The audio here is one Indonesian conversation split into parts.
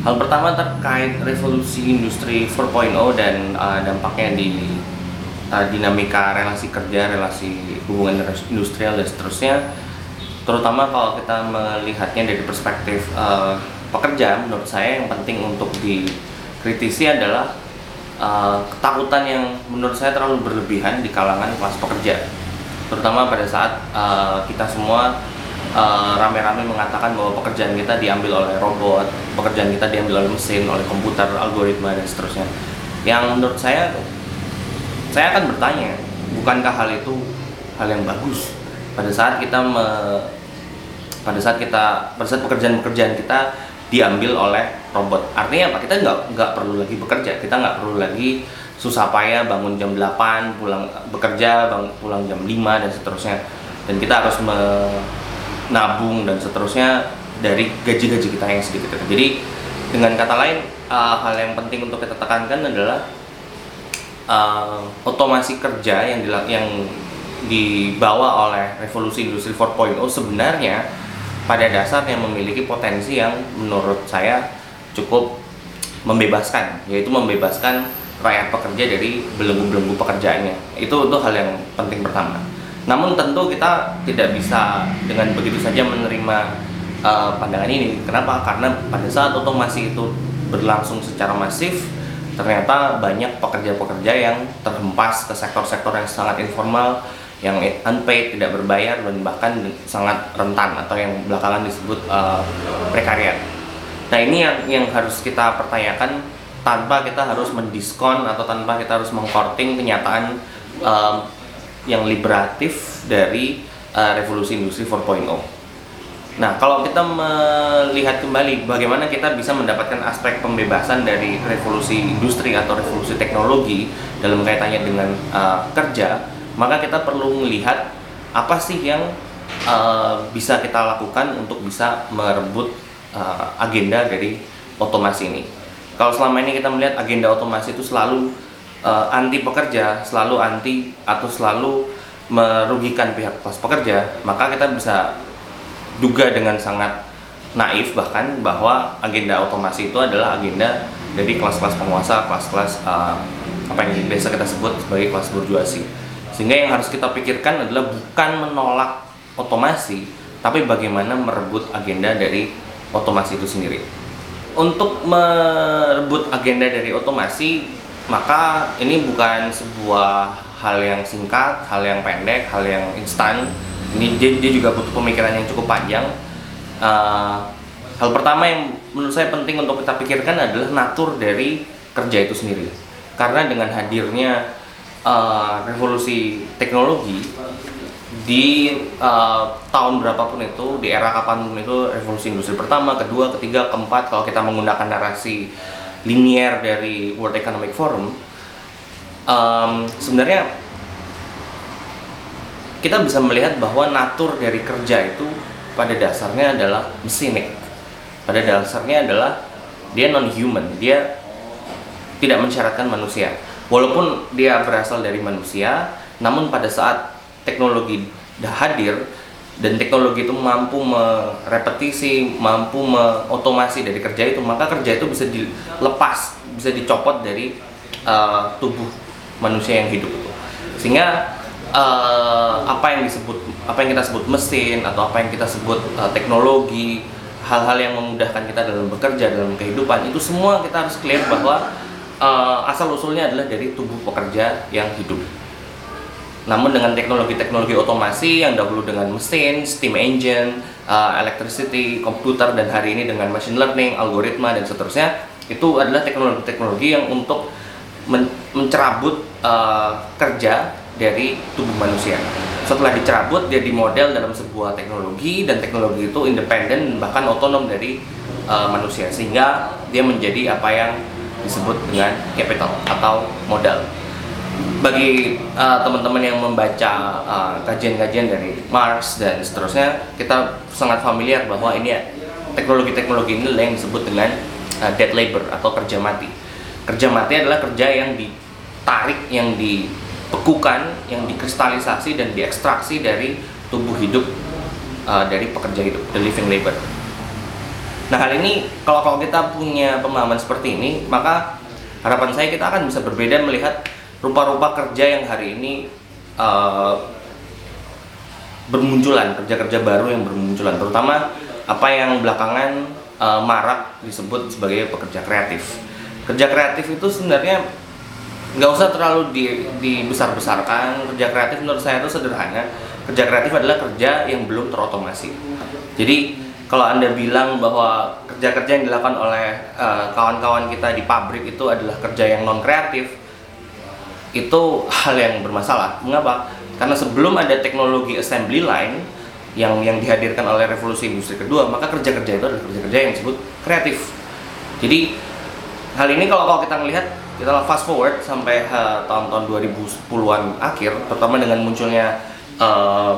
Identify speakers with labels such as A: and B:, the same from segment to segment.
A: Hal pertama terkait revolusi industri 4.0 dan uh, dampaknya di uh, dinamika relasi kerja, relasi hubungan industrial dan seterusnya. Terutama kalau kita melihatnya dari perspektif uh, pekerja, menurut saya yang penting untuk dikritisi adalah uh, ketakutan yang menurut saya terlalu berlebihan di kalangan kelas pekerja. Terutama pada saat uh, kita semua rame rame-rame mengatakan bahwa pekerjaan kita diambil oleh robot, pekerjaan kita diambil oleh mesin, oleh komputer, algoritma dan seterusnya. Yang menurut saya, saya akan bertanya, bukankah hal itu hal yang bagus pada saat kita me, pada saat kita pada saat pekerjaan-pekerjaan kita diambil oleh robot. Artinya apa? Kita nggak nggak perlu lagi bekerja, kita nggak perlu lagi susah payah bangun jam 8, pulang bekerja, bang, pulang jam 5 dan seterusnya. Dan kita harus me, nabung dan seterusnya dari gaji-gaji kita yang sedikit itu. Jadi dengan kata lain uh, hal yang penting untuk kita tekankan adalah uh, otomasi kerja yang yang dibawa oleh revolusi industri 4.0 sebenarnya pada dasarnya memiliki potensi yang menurut saya cukup membebaskan yaitu membebaskan rakyat pekerja dari belenggu-belenggu pekerjaannya itu itu hal yang penting pertama namun tentu kita tidak bisa dengan begitu saja menerima uh, pandangan ini. Kenapa? Karena pada saat otomasi itu berlangsung secara masif, ternyata banyak pekerja-pekerja yang terhempas ke sektor-sektor yang sangat informal, yang unpaid, tidak berbayar, dan bahkan sangat rentan atau yang belakangan disebut uh, prekariat. Nah ini yang yang harus kita pertanyakan tanpa kita harus mendiskon atau tanpa kita harus mengkorting kenyataan uh, yang liberatif dari uh, revolusi industri 4.0. Nah, kalau kita melihat kembali bagaimana kita bisa mendapatkan aspek pembebasan dari revolusi industri atau revolusi teknologi dalam kaitannya dengan uh, kerja, maka kita perlu melihat apa sih yang uh, bisa kita lakukan untuk bisa merebut uh, agenda dari otomasi ini. Kalau selama ini kita melihat agenda otomasi itu selalu uh, anti pekerja, selalu anti atau selalu merugikan pihak kelas pekerja, maka kita bisa duga dengan sangat naif bahkan bahwa agenda otomasi itu adalah agenda dari kelas-kelas penguasa, kelas-kelas uh, apa yang biasa kita sebut sebagai kelas burjuasi. Sehingga yang harus kita pikirkan adalah bukan menolak otomasi, tapi bagaimana merebut agenda dari otomasi itu sendiri. Untuk merebut agenda dari otomasi, maka ini bukan sebuah hal yang singkat, hal yang pendek, hal yang instan. Ini dia, dia juga butuh pemikiran yang cukup panjang. Uh, hal pertama yang menurut saya penting untuk kita pikirkan adalah natur dari kerja itu sendiri. Karena dengan hadirnya uh, revolusi teknologi di uh, tahun berapapun itu, di era kapan pun itu, revolusi industri pertama, kedua, ketiga, keempat, kalau kita menggunakan narasi linier dari World Economic Forum um, sebenarnya kita bisa melihat bahwa natur dari kerja itu pada dasarnya adalah mesinik pada dasarnya adalah dia non human dia tidak mensyaratkan manusia. Walaupun dia berasal dari manusia namun pada saat teknologi hadir dan teknologi itu mampu merepetisi, mampu mengotomasi dari kerja itu, maka kerja itu bisa dilepas, bisa dicopot dari uh, tubuh manusia yang hidup itu. Sehingga uh, apa yang disebut apa yang kita sebut mesin atau apa yang kita sebut uh, teknologi, hal-hal yang memudahkan kita dalam bekerja, dalam kehidupan itu semua kita harus clear bahwa uh, asal usulnya adalah dari tubuh pekerja yang hidup. Namun dengan teknologi-teknologi otomasi yang dahulu dengan mesin, steam engine, uh, electricity, komputer dan hari ini dengan machine learning, algoritma dan seterusnya, itu adalah teknologi-teknologi yang untuk men mencerabut uh, kerja dari tubuh manusia. Setelah dicerabut, dia dimodel dalam sebuah teknologi dan teknologi itu independen bahkan otonom dari uh, manusia sehingga dia menjadi apa yang disebut dengan capital atau modal bagi uh, teman-teman yang membaca uh, kajian-kajian dari Mars dan seterusnya, kita sangat familiar bahwa ini teknologi-teknologi ini yang disebut dengan uh, dead labor atau kerja mati. Kerja mati adalah kerja yang ditarik, yang dibekukan, yang dikristalisasi dan diekstraksi dari tubuh hidup uh, dari pekerja hidup, the living labor. Nah hal ini kalau kalau kita punya pemahaman seperti ini, maka harapan saya kita akan bisa berbeda melihat rupa-rupa kerja yang hari ini uh, bermunculan kerja-kerja baru yang bermunculan, terutama apa yang belakangan uh, marak disebut sebagai pekerja kreatif. Kerja kreatif itu sebenarnya nggak usah terlalu di, dibesar-besarkan. Kerja kreatif menurut saya itu sederhana. Kerja kreatif adalah kerja yang belum terotomasi. Jadi kalau anda bilang bahwa kerja-kerja yang dilakukan oleh kawan eh, kawan-kawan kita di pabrik itu adalah kerja yang non kreatif, itu hal yang bermasalah. Mengapa? Karena sebelum ada teknologi assembly line yang yang dihadirkan oleh revolusi industri kedua, maka kerja-kerja itu adalah kerja-kerja yang disebut kreatif. Jadi hal ini kalau kalau kita melihat kita fast forward sampai uh, tahun-tahun 2010-an akhir, terutama dengan munculnya uh,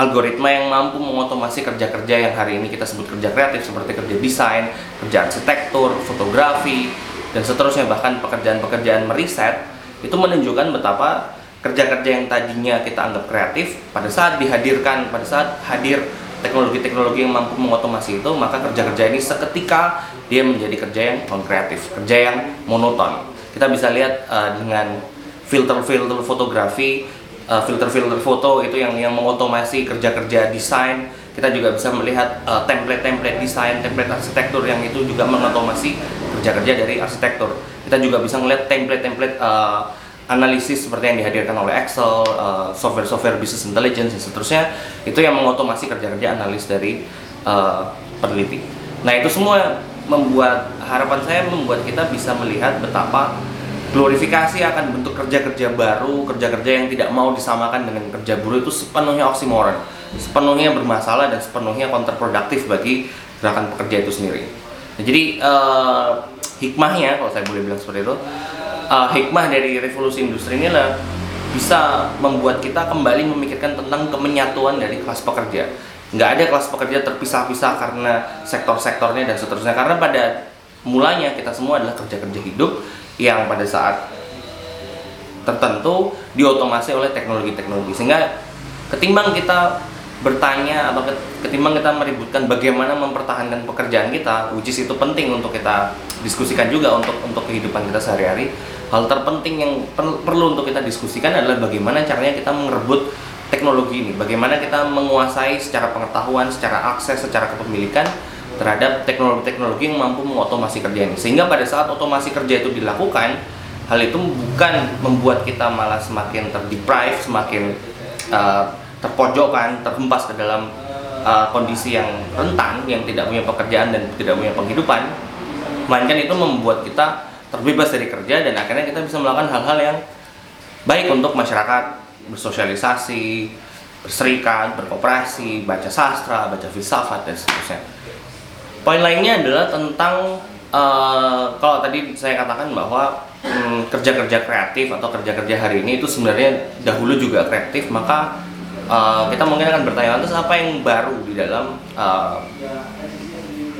A: algoritma yang mampu mengotomasi kerja-kerja yang hari ini kita sebut kerja kreatif seperti kerja desain, kerja arsitektur, fotografi, dan seterusnya bahkan pekerjaan-pekerjaan meriset itu menunjukkan betapa kerja-kerja yang tadinya kita anggap kreatif pada saat dihadirkan pada saat hadir teknologi-teknologi yang mampu mengotomasi itu maka kerja-kerja ini seketika dia menjadi kerja yang non kreatif kerja yang monoton. Kita bisa lihat uh, dengan filter-filter fotografi uh, filter-filter foto itu yang yang mengotomasi kerja-kerja desain. Kita juga bisa melihat uh, template-template desain template arsitektur yang itu juga mengotomasi kerja-kerja dari arsitektur kita juga bisa melihat template-template uh, analisis seperti yang dihadirkan oleh Excel, uh, software-software business intelligence dan seterusnya itu yang mengotomasi kerja-kerja analis dari uh, peneliti. Nah itu semua membuat harapan saya membuat kita bisa melihat betapa glorifikasi akan bentuk kerja-kerja baru, kerja-kerja yang tidak mau disamakan dengan kerja buruh itu sepenuhnya oksimoron, sepenuhnya bermasalah dan sepenuhnya kontraproduktif bagi gerakan pekerja itu sendiri. Nah, jadi uh, hikmahnya kalau saya boleh bilang seperti itu uh, hikmah dari revolusi industri ini adalah bisa membuat kita kembali memikirkan tentang kemenyatuan dari kelas pekerja. Nggak ada kelas pekerja terpisah-pisah karena sektor-sektornya dan seterusnya. Karena pada mulanya kita semua adalah kerja-kerja hidup yang pada saat tertentu diotomasi oleh teknologi-teknologi. Sehingga ketimbang kita bertanya atau ketimbang kita meributkan bagaimana mempertahankan pekerjaan kita, which is itu penting untuk kita diskusikan juga untuk untuk kehidupan kita sehari-hari hal terpenting yang per perlu untuk kita diskusikan adalah bagaimana caranya kita merebut teknologi ini, bagaimana kita menguasai secara pengetahuan, secara akses, secara kepemilikan terhadap teknologi-teknologi yang mampu mengotomasi kerja ini. Sehingga pada saat otomasi kerja itu dilakukan, hal itu bukan membuat kita malah semakin terdeprive, semakin uh, terpojokkan, terhempas ke dalam uh, kondisi yang rentan, yang tidak punya pekerjaan dan tidak punya penghidupan, melainkan itu membuat kita terbebas dari kerja dan akhirnya kita bisa melakukan hal-hal yang baik untuk masyarakat bersosialisasi, berserikat, berkooperasi, baca sastra, baca filsafat dan seterusnya. Poin lainnya adalah tentang uh, kalau tadi saya katakan bahwa hmm, kerja-kerja hmm, kreatif atau kerja-kerja hari ini itu sebenarnya dahulu juga kreatif, maka uh, kita mungkin akan bertanya lantas apa yang baru di dalam uh,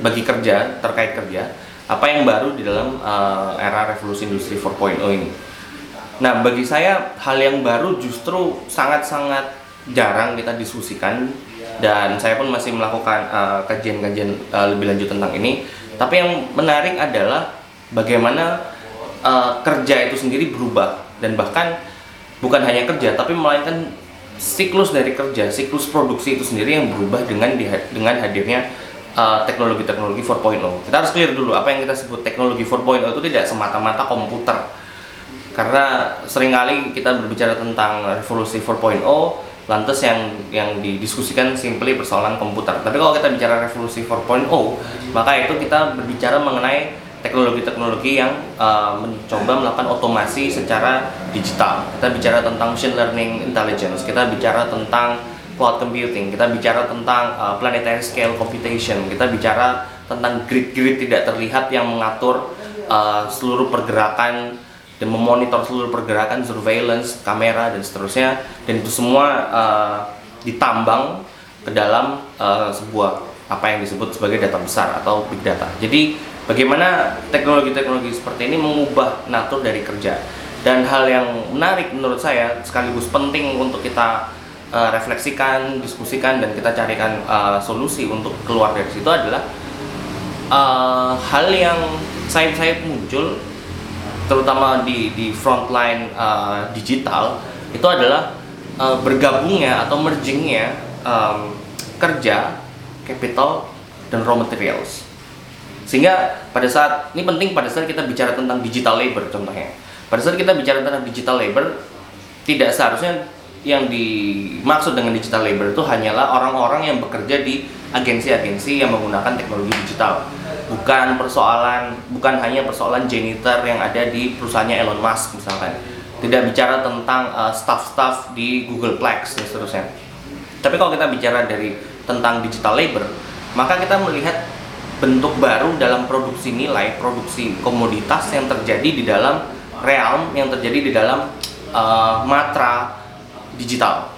A: bagi kerja terkait kerja apa yang baru di dalam uh, era revolusi industri 4.0 ini. Nah, bagi saya hal yang baru justru sangat-sangat jarang kita diskusikan dan saya pun masih melakukan uh, kajian-kajian uh, lebih lanjut tentang ini. Tapi yang menarik adalah bagaimana uh, kerja itu sendiri berubah dan bahkan bukan hanya kerja tapi melainkan siklus dari kerja, siklus produksi itu sendiri yang berubah dengan dengan hadirnya Uh, teknologi-teknologi uh, 4.0. Kita harus clear dulu apa yang kita sebut teknologi 4.0 itu tidak semata-mata komputer. Karena sering kali kita berbicara tentang revolusi 4.0 lantas yang yang didiskusikan simply persoalan komputer. Tapi kalau kita bicara revolusi 4.0, maka itu kita berbicara mengenai teknologi-teknologi yang uh, mencoba melakukan otomasi secara digital. Kita bicara tentang machine learning intelligence, kita bicara tentang cloud computing, kita bicara tentang uh, planetary scale computation, kita bicara tentang grid-grid tidak terlihat yang mengatur uh, seluruh pergerakan dan memonitor seluruh pergerakan surveillance, kamera dan seterusnya dan itu semua uh, ditambang ke dalam uh, sebuah apa yang disebut sebagai data besar atau big data. Jadi bagaimana teknologi-teknologi seperti ini mengubah natur dari kerja dan hal yang menarik menurut saya sekaligus penting untuk kita uh, refleksikan, diskusikan dan kita carikan uh, solusi untuk keluar dari situ adalah uh, hal yang sayap-sayap muncul terutama di di frontline uh, digital itu adalah uh, bergabungnya atau mergingnya um, kerja, capital dan raw materials. Sehingga pada saat ini penting pada saat kita bicara tentang digital labor contohnya. Pada saat kita bicara tentang digital labor tidak seharusnya yang dimaksud dengan digital labor itu hanyalah orang-orang yang bekerja di agensi-agensi yang menggunakan teknologi digital. Bukan persoalan, bukan hanya persoalan janitor yang ada di perusahaannya Elon Musk misalkan. Tidak bicara tentang uh, staff-staff di Googleplex dan seterusnya. Tapi kalau kita bicara dari tentang digital labor, maka kita melihat bentuk baru dalam produksi nilai, produksi komoditas yang terjadi di dalam realm, yang terjadi di dalam uh, matra digital.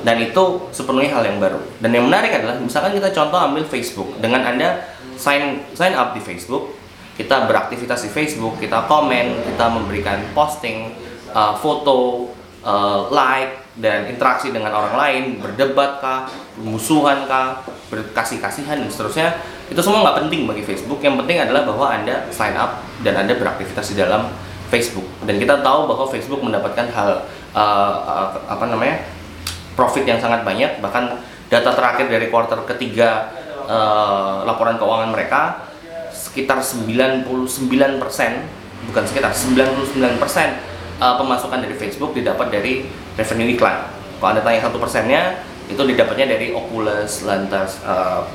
A: Dan itu sepenuhnya hal yang baru. Dan yang menarik adalah misalkan kita contoh ambil Facebook. Dengan anda sign sign up di Facebook kita beraktivitas di Facebook kita komen kita memberikan posting uh, foto uh, like dan interaksi dengan orang lain berdebat kah musuhan kah berkasih kasihan dan seterusnya itu semua nggak penting bagi Facebook. Yang penting adalah bahwa anda sign up dan anda beraktivitas di dalam Facebook. Dan kita tahu bahwa Facebook mendapatkan hal uh, uh, apa namanya profit yang sangat banyak. Bahkan data terakhir dari kuartal ketiga uh, laporan keuangan mereka sekitar 99% bukan sekitar 99% uh, pemasukan dari Facebook didapat dari revenue iklan kalau anda tanya satu persennya itu didapatnya dari Oculus lantas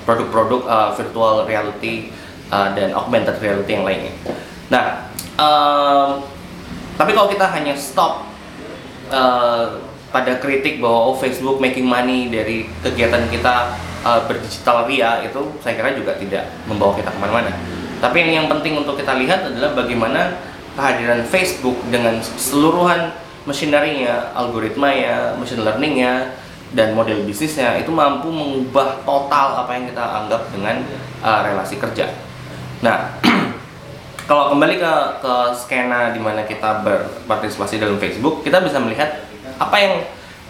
A: produk-produk uh, virtual reality uh, dan augmented reality yang lainnya nah uh, tapi kalau kita hanya stop uh, pada kritik bahwa oh Facebook making money dari kegiatan kita uh, berdigital ria itu saya kira juga tidak membawa kita ke mana-mana. Tapi yang yang penting untuk kita lihat adalah bagaimana kehadiran Facebook dengan seluruhan machinery-nya, algoritmanya, machine learning-nya, dan model bisnisnya itu mampu mengubah total apa yang kita anggap dengan uh, relasi kerja. Nah, kalau kembali ke ke skena di mana kita berpartisipasi dalam Facebook, kita bisa melihat apa yang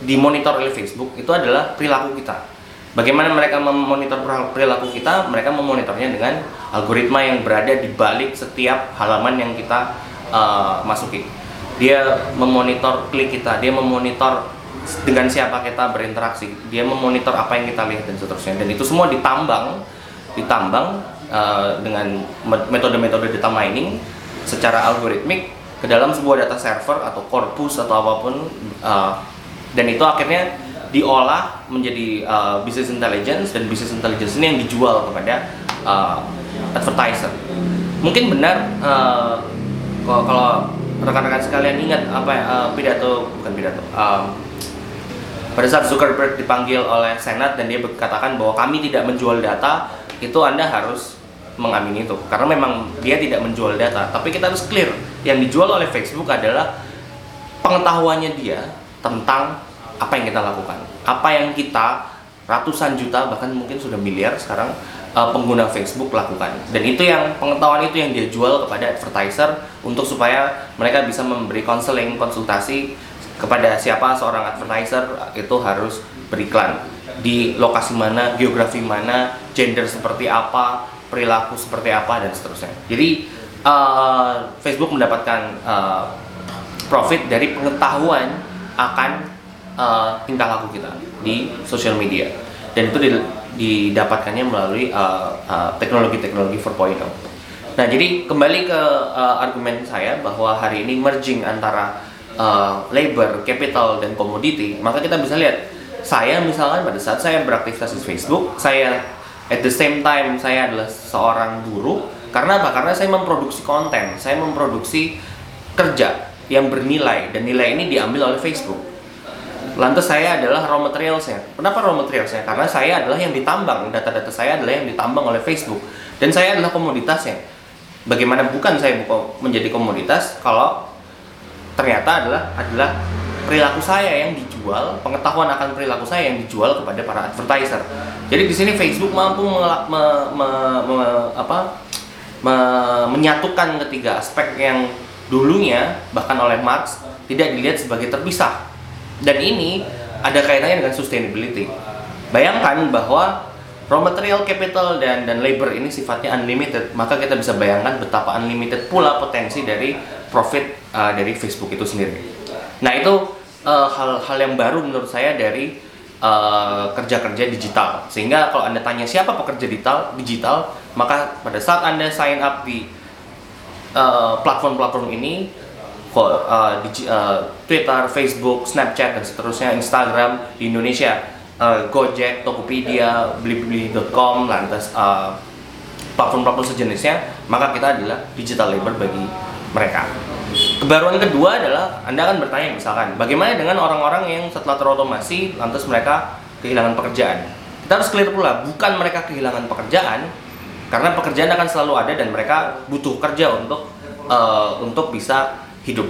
A: dimonitor oleh Facebook itu adalah perilaku kita. Bagaimana mereka memonitor perilaku kita? Mereka memonitornya dengan algoritma yang berada di balik setiap halaman yang kita uh, masuki. Dia memonitor klik kita, dia memonitor dengan siapa kita berinteraksi, dia memonitor apa yang kita lihat dan seterusnya. Dan itu semua ditambang, ditambang uh, dengan metode-metode data mining secara algoritmik ke dalam sebuah data server atau corpus atau apa pun uh, dan itu akhirnya diolah menjadi uh, business intelligence dan business intelligence ini yang dijual kepada uh, advertiser. Mungkin benar uh, kalau rekan-rekan sekalian ingat apa uh, pidato bukan pidato um, pada saat Zuckerberg dipanggil oleh Senat dan dia berkatakan bahwa kami tidak menjual data itu anda harus mengamini itu. Karena memang dia tidak menjual data tapi kita harus clear. Yang dijual oleh Facebook adalah pengetahuannya dia tentang apa yang kita lakukan. Apa yang kita ratusan juta bahkan mungkin sudah miliar sekarang uh, pengguna Facebook lakukan. Dan itu yang pengetahuan itu yang dia jual kepada advertiser untuk supaya mereka bisa memberi konseling konsultasi kepada siapa seorang advertiser itu harus beriklan. Di lokasi mana geografi mana gender seperti apa perilaku seperti apa dan seterusnya. Jadi uh, Facebook mendapatkan uh, profit dari pengetahuan akan uh, tingkah laku kita di sosial media dan itu didapatkannya melalui teknologi-teknologi uh, uh, 4.0. Nah, jadi kembali ke uh, argumen saya bahwa hari ini merging antara uh, labor, capital dan komoditi, maka kita bisa lihat saya misalkan pada saat saya beraktivitas di Facebook, saya at the same time saya adalah seorang guru karena apa? Karena saya memproduksi konten, saya memproduksi kerja yang bernilai dan nilai ini diambil oleh Facebook. Lantas saya adalah raw materialsnya. Kenapa raw materialsnya? Karena saya adalah yang ditambang, data-data saya adalah yang ditambang oleh Facebook dan saya adalah komoditasnya. Bagaimana bukan saya menjadi komoditas kalau ternyata adalah adalah perilaku saya yang dijual, pengetahuan akan perilaku saya yang dijual kepada para advertiser. Jadi di sini Facebook mampu me, me, me, me, apa, me, menyatukan ketiga aspek yang dulunya bahkan oleh Marx tidak dilihat sebagai terpisah. Dan ini ada kaitannya dengan sustainability. Bayangkan bahwa raw material capital dan dan labor ini sifatnya unlimited maka kita bisa bayangkan betapa unlimited pula potensi dari profit uh, dari Facebook itu sendiri nah itu uh, hal-hal uh, yang baru menurut saya dari uh, kerja-kerja uh, digital sehingga kalau anda tanya siapa pekerja digital digital maka pada saat anda sign up di platform-platform uh, ini uh, uh, Twitter, Facebook, Snapchat dan seterusnya Instagram di Indonesia uh, Gojek, Tokopedia, Blibli.com, lantas uh, platform-platform sejenisnya, maka kita adalah digital labor bagi mereka. Kebaruan kedua adalah Anda akan bertanya misalkan, bagaimana dengan orang-orang yang setelah terotomasi lantas mereka kehilangan pekerjaan? Kita harus clear pula, bukan mereka kehilangan pekerjaan, karena pekerjaan akan selalu ada dan mereka butuh kerja untuk uh, untuk bisa hidup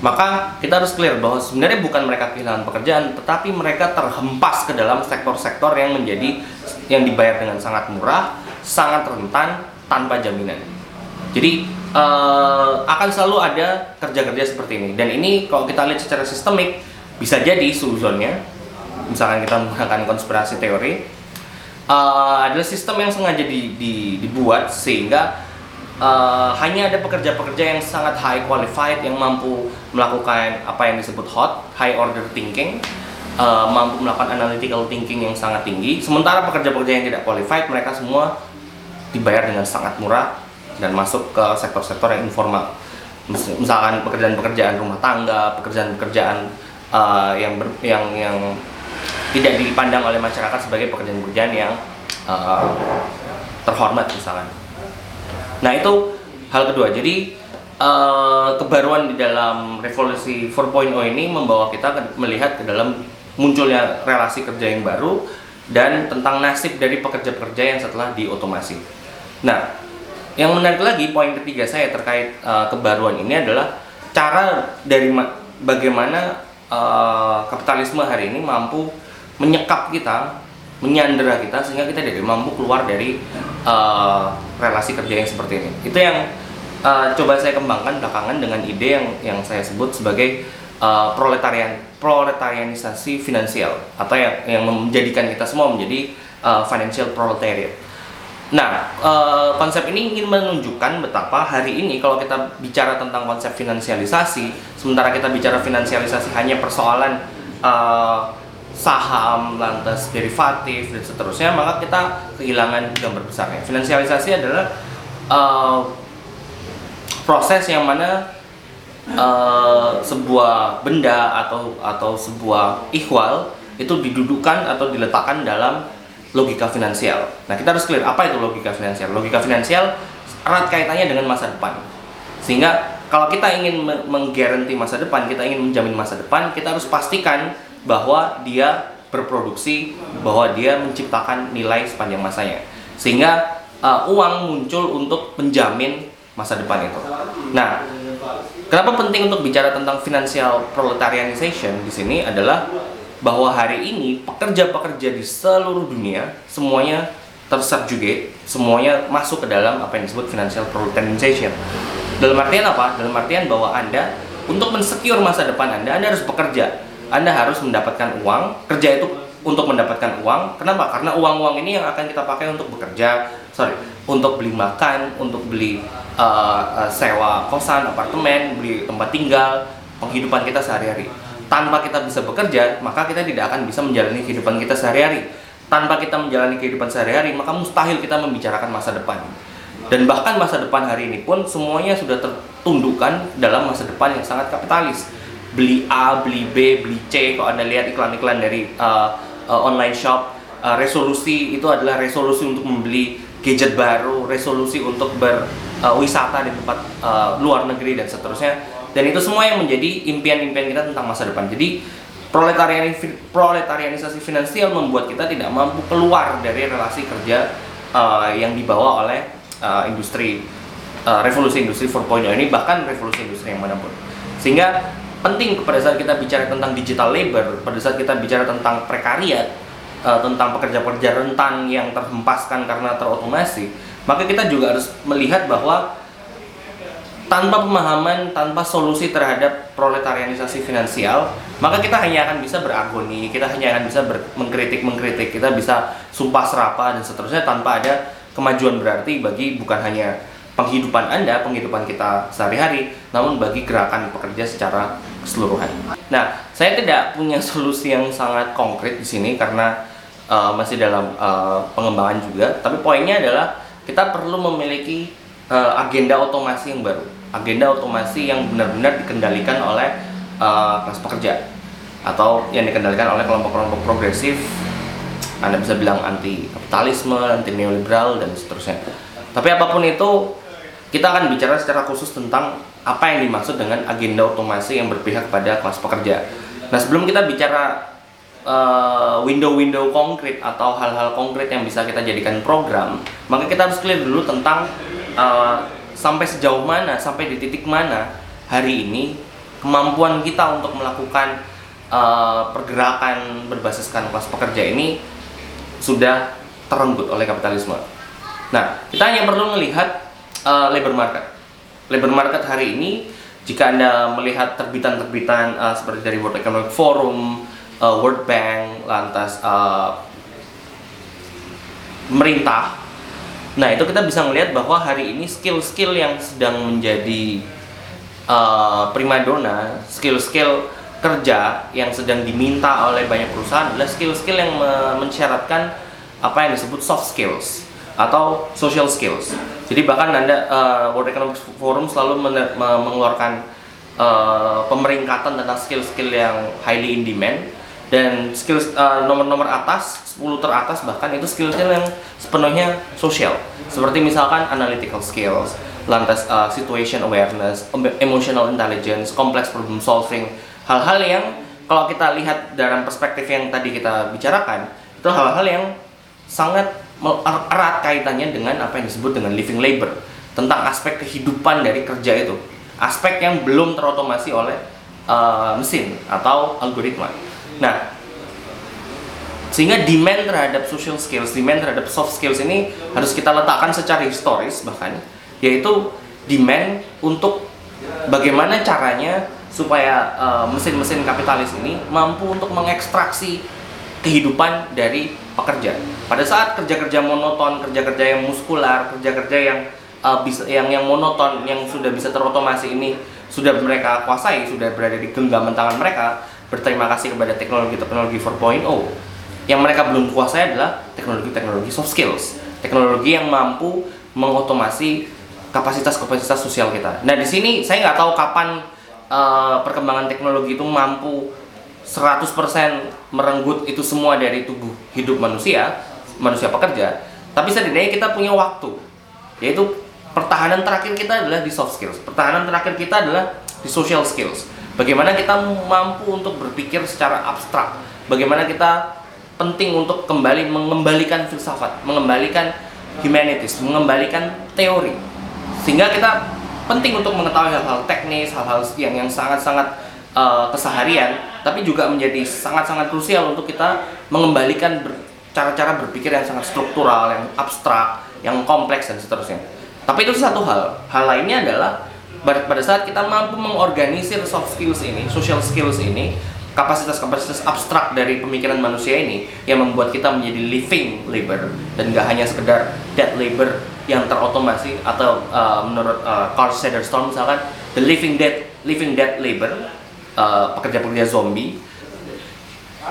A: maka kita harus clear bahwa sebenarnya bukan mereka kehilangan pekerjaan, tetapi mereka terhempas ke dalam sektor-sektor yang menjadi yang dibayar dengan sangat murah, sangat rentan, tanpa jaminan. Jadi uh, akan selalu ada kerja-kerja seperti ini. Dan ini kalau kita lihat secara sistemik bisa jadi suzonnya, misalkan kita menggunakan konspirasi teori, uh, adalah sistem yang sengaja di, di, dibuat sehingga uh, hanya ada pekerja-pekerja yang sangat high qualified yang mampu melakukan apa yang disebut hot high order thinking uh, mampu melakukan analytical thinking yang sangat tinggi. Sementara pekerja-pekerja yang tidak qualified mereka semua dibayar dengan sangat murah dan masuk ke sektor-sektor yang informal. Misalkan pekerjaan-pekerjaan rumah tangga pekerjaan-pekerjaan uh, yang yang yang tidak dipandang oleh masyarakat sebagai pekerjaan-pekerjaan yang uh, terhormat misalkan Nah itu hal kedua. Jadi uh, kebaruan di dalam revolusi 4.0 ini membawa kita ke, melihat ke dalam munculnya relasi kerja yang baru dan tentang nasib dari pekerja-pekerja yang setelah diotomasi. Nah, yang menarik lagi poin ketiga saya terkait uh, kebaruan ini adalah cara dari bagaimana uh, kapitalisme hari ini mampu menyekap kita menyandera kita sehingga kita tidak mampu keluar dari uh, relasi kerja yang seperti ini. Itu yang uh, coba saya kembangkan belakangan dengan ide yang yang saya sebut sebagai uh, proletarian proletarianisasi finansial atau yang yang menjadikan kita semua menjadi uh, financial proletariat. Nah, uh, konsep ini ingin menunjukkan betapa hari ini kalau kita bicara tentang konsep finansialisasi, sementara kita bicara finansialisasi hanya persoalan uh, saham, lantas derivatif dan seterusnya, maka kita kehilangan gambar besarnya. Finansialisasi adalah uh, proses yang mana uh, sebuah benda atau atau sebuah ikhwal itu didudukan atau diletakkan dalam logika finansial. Nah, kita harus clear apa itu logika finansial. Logika finansial erat kaitannya dengan masa depan. Sehingga kalau kita ingin menggaranti masa depan, kita ingin menjamin masa depan, kita harus pastikan bahwa dia berproduksi, bahwa dia menciptakan nilai sepanjang masanya. Sehingga uh, uang muncul untuk menjamin masa depan itu. Nah, kenapa penting untuk bicara tentang financial proletarianization di sini adalah bahwa hari ini pekerja-pekerja di seluruh dunia semuanya tersubjugate, semuanya masuk ke dalam apa yang disebut financial proletarianization. Dalam artian apa? Dalam artian bahwa Anda untuk mensecure masa depan Anda, Anda harus bekerja anda harus mendapatkan uang, kerja itu untuk mendapatkan uang. Kenapa? Karena uang-uang ini yang akan kita pakai untuk bekerja, sorry, untuk beli makan, untuk beli uh, sewa kosan, apartemen, beli tempat tinggal, penghidupan kita sehari-hari. Tanpa kita bisa bekerja, maka kita tidak akan bisa menjalani kehidupan kita sehari-hari. Tanpa kita menjalani kehidupan sehari-hari, maka mustahil kita membicarakan masa depan. Dan bahkan masa depan hari ini pun semuanya sudah tertundukkan dalam masa depan yang sangat kapitalis beli A, beli B, beli C. Kalau anda lihat iklan-iklan dari uh, uh, online shop, uh, resolusi itu adalah resolusi untuk membeli gadget baru, resolusi untuk berwisata uh, di tempat uh, luar negeri dan seterusnya. Dan itu semua yang menjadi impian-impian kita tentang masa depan. Jadi proletarian proletarianisasi finansial membuat kita tidak mampu keluar dari relasi kerja uh, yang dibawa oleh uh, industri uh, revolusi industri 4.0 ini bahkan revolusi industri yang mana pun. Sehingga penting pada saat kita bicara tentang digital labor, pada saat kita bicara tentang prekariat, uh, tentang pekerja-pekerja rentan yang terhempaskan karena terotomasi, maka kita juga harus melihat bahwa tanpa pemahaman, tanpa solusi terhadap proletarianisasi finansial, maka kita hanya akan bisa beragoni, kita hanya akan bisa mengkritik-mengkritik, kita bisa sumpah serapa dan seterusnya tanpa ada kemajuan berarti bagi bukan hanya penghidupan Anda, penghidupan kita sehari-hari, namun bagi gerakan pekerja secara keseluruhan. Nah, saya tidak punya solusi yang sangat konkret di sini karena uh, masih dalam uh, pengembangan juga, tapi poinnya adalah kita perlu memiliki uh, agenda otomasi yang baru, agenda otomasi yang benar-benar dikendalikan oleh uh, kelas pekerja atau yang dikendalikan oleh kelompok-kelompok progresif anda bisa bilang anti kapitalisme, anti neoliberal dan seterusnya. Tapi apa pun itu, kita akan bicara secara khusus tentang apa yang dimaksud dengan agenda otomasi yang berpihak pada kelas pekerja. Nah, sebelum kita bicara window window-window konkret atau hal-hal konkret yang bisa kita jadikan program, maka kita harus clear dulu tentang uh, sampai sejauh mana, sampai di titik mana hari ini kemampuan kita untuk melakukan uh, pergerakan berbasiskan kelas pekerja ini sudah terenggut oleh kapitalisme. Nah, kita hanya perlu melihat uh, labor market. Labor market hari ini, jika anda melihat terbitan-terbitan uh, seperti dari World Economic Forum, uh, World Bank, lantas uh, nah itu kita bisa melihat bahwa hari ini skill-skill yang sedang menjadi uh, primadona, skill-skill kerja yang sedang diminta oleh banyak perusahaan adalah skill-skill yang mensyaratkan apa yang disebut soft skills atau social skills. Jadi bahkan Anda uh, World Economic Forum selalu mengeluarkan uh, pemeringkatan tentang skill-skill yang highly in demand dan skill uh, nomor-nomor atas 10 teratas bahkan itu skill-skill yang sepenuhnya sosial. Seperti misalkan analytical skills lantas uh, situation awareness, emotional intelligence, complex problem solving, hal-hal yang kalau kita lihat dalam perspektif yang tadi kita bicarakan, itu hal-hal yang sangat erat kaitannya dengan apa yang disebut dengan living labor, tentang aspek kehidupan dari kerja itu, aspek yang belum terotomasi oleh uh, mesin atau algoritma. Nah, sehingga demand terhadap social skills, demand terhadap soft skills ini harus kita letakkan secara historis bahkan yaitu demand untuk bagaimana caranya supaya uh, mesin-mesin kapitalis ini mampu untuk mengekstraksi kehidupan dari pekerja. Pada saat kerja-kerja monoton, kerja-kerja yang muskular, kerja-kerja yang uh, bisa yang yang monoton yang sudah bisa terotomasi ini sudah mereka kuasai, sudah berada di genggaman tangan mereka, berterima kasih kepada teknologi-teknologi 4.0. Yang mereka belum kuasai adalah teknologi-teknologi soft skills, teknologi yang mampu mengotomasi kapasitas-kapasitas sosial kita. Nah di sini saya nggak tahu kapan uh, perkembangan teknologi itu mampu 100% merenggut itu semua dari tubuh hidup manusia, manusia pekerja. Tapi setidaknya kita punya waktu, yaitu pertahanan terakhir kita adalah di soft skills. Pertahanan terakhir kita adalah di social skills. Bagaimana kita mampu untuk berpikir secara abstrak. Bagaimana kita penting untuk kembali mengembalikan filsafat, mengembalikan humanities, mengembalikan teori sehingga kita penting untuk mengetahui hal-hal teknis hal-hal yang yang sangat-sangat uh, keseharian tapi juga menjadi sangat-sangat krusial untuk kita mengembalikan ber, cara-cara berpikir yang sangat struktural yang abstrak yang kompleks dan seterusnya. Tapi itu satu hal. Hal lainnya adalah pada saat kita mampu mengorganisir soft skills ini social skills ini kapasitas-kapasitas abstrak dari pemikiran manusia ini yang membuat kita menjadi living labor. Dan gak hanya sekedar dead labor yang terotomasi atau uh, menurut uh, Carl Sederstorm misalkan the living dead living dead labor uh, pekerja-pekerja zombie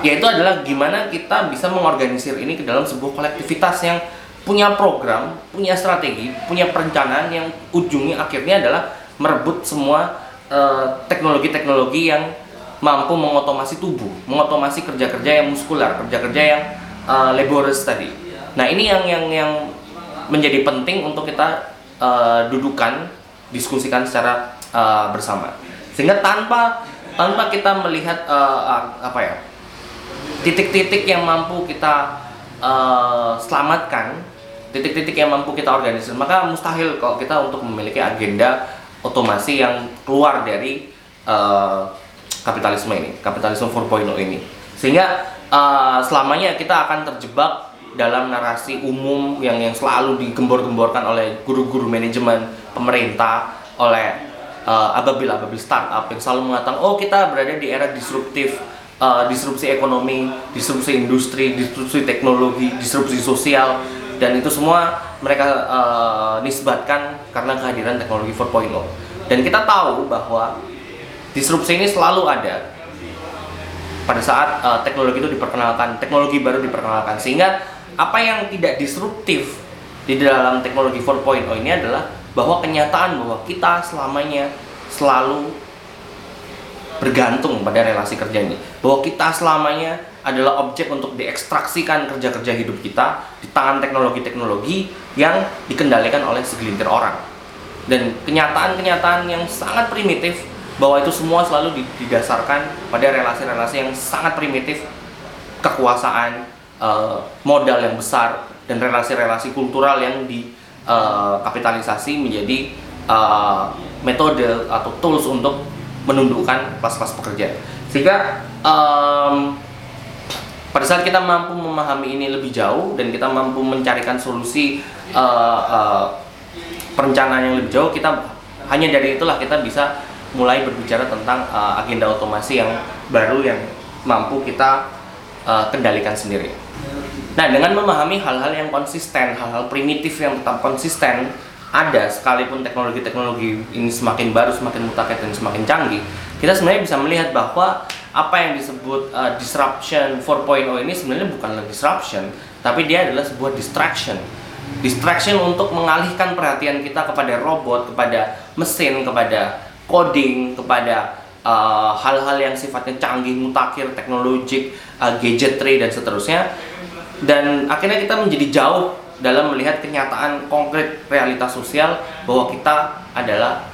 A: yaitu adalah gimana kita bisa mengorganisir ini ke dalam sebuah kolektivitas yang punya program, punya strategi, punya perencanaan yang ujungnya akhirnya adalah merebut semua teknologi-teknologi uh, yang mampu mengotomasi tubuh, mengotomasi kerja-kerja yang muskular, kerja-kerja yang uh, laborious tadi. Nah ini yang yang yang menjadi penting untuk kita uh, dudukan, diskusikan secara uh, bersama. Sehingga tanpa tanpa kita melihat uh, apa ya titik-titik yang mampu kita uh, selamatkan, titik-titik yang mampu kita organisir, maka mustahil kalau kita untuk memiliki agenda otomasi yang keluar dari uh, kapitalisme ini, kapitalisme 4.0 ini. Sehingga uh, selamanya kita akan terjebak dalam narasi umum yang yang selalu digembor-gemborkan oleh guru-guru manajemen pemerintah oleh uh, ababil-ababil startup yang selalu mengatakan oh kita berada di era disruptif uh, disrupsi ekonomi, disrupsi industri, disrupsi teknologi, disrupsi sosial dan itu semua mereka uh, nisbatkan karena kehadiran teknologi 4.0 dan kita tahu bahwa disrupsi ini selalu ada pada saat uh, teknologi itu diperkenalkan, teknologi baru diperkenalkan. Sehingga apa yang tidak disruptif di dalam teknologi 4.0 ini adalah bahwa kenyataan bahwa kita selamanya selalu bergantung pada relasi kerja ini. Bahwa kita selamanya adalah objek untuk diekstraksikan kerja-kerja hidup kita di tangan teknologi-teknologi yang dikendalikan oleh segelintir orang. Dan kenyataan-kenyataan yang sangat primitif bahwa itu semua selalu didasarkan pada relasi-relasi yang sangat primitif kekuasaan eh, modal yang besar dan relasi-relasi kultural yang di uh, kapitalisasi menjadi uh, metode atau tools untuk menundukkan kelas-kelas pekerja sehingga um, pada saat kita mampu memahami ini lebih jauh dan kita mampu mencarikan solusi uh, uh, perencanaan yang lebih jauh kita hanya dari itulah kita bisa mulai berbicara tentang uh, agenda otomasi yang baru yang mampu kita uh, kendalikan sendiri. Nah, dengan memahami hal-hal yang konsisten, hal-hal primitif yang tetap konsisten ada sekalipun teknologi-teknologi ini semakin baru, semakin mutakhir dan semakin canggih, kita sebenarnya bisa melihat bahwa apa yang disebut uh, disruption 4.0 ini sebenarnya bukanlah disruption, tapi dia adalah sebuah distraction. Distraction untuk mengalihkan perhatian kita kepada robot, kepada mesin, kepada coding, kepada uh, hal-hal uh, yang sifatnya canggih, mutakhir, teknologik, uh, gadgetry dan seterusnya dan akhirnya kita menjadi jauh dalam melihat kenyataan konkret realitas sosial bahwa kita adalah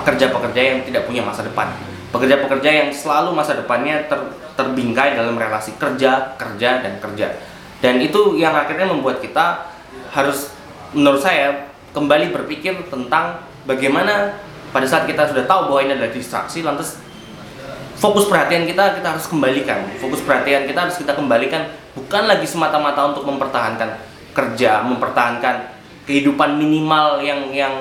A: pekerja-pekerja yang tidak punya masa depan. Pekerja-pekerja yang selalu masa depannya ter, terbingkai dalam relasi kerja, kerja, dan kerja. Dan itu yang akhirnya membuat kita harus menurut saya kembali berpikir tentang bagaimana pada saat kita sudah tahu bahwa ini adalah distraksi lantas fokus perhatian kita kita harus kembalikan. Fokus perhatian kita harus kita kembalikan bukan lagi semata-mata untuk mempertahankan kerja, mempertahankan kehidupan minimal yang yang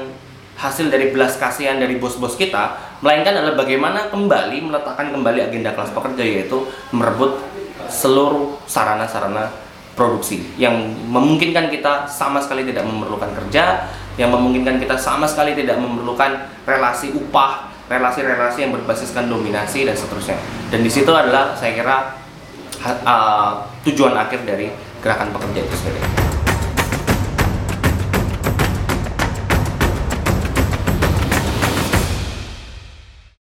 A: hasil dari belas kasihan dari bos-bos kita, melainkan adalah bagaimana kembali meletakkan kembali agenda kelas pekerja yaitu merebut seluruh sarana-sarana produksi yang memungkinkan kita sama sekali tidak memerlukan kerja, yang memungkinkan kita sama sekali tidak memerlukan relasi upah, relasi-relasi yang berbasiskan dominasi dan seterusnya. Dan di situ adalah saya kira uh, tujuan akhir dari gerakan pekerja itu sendiri.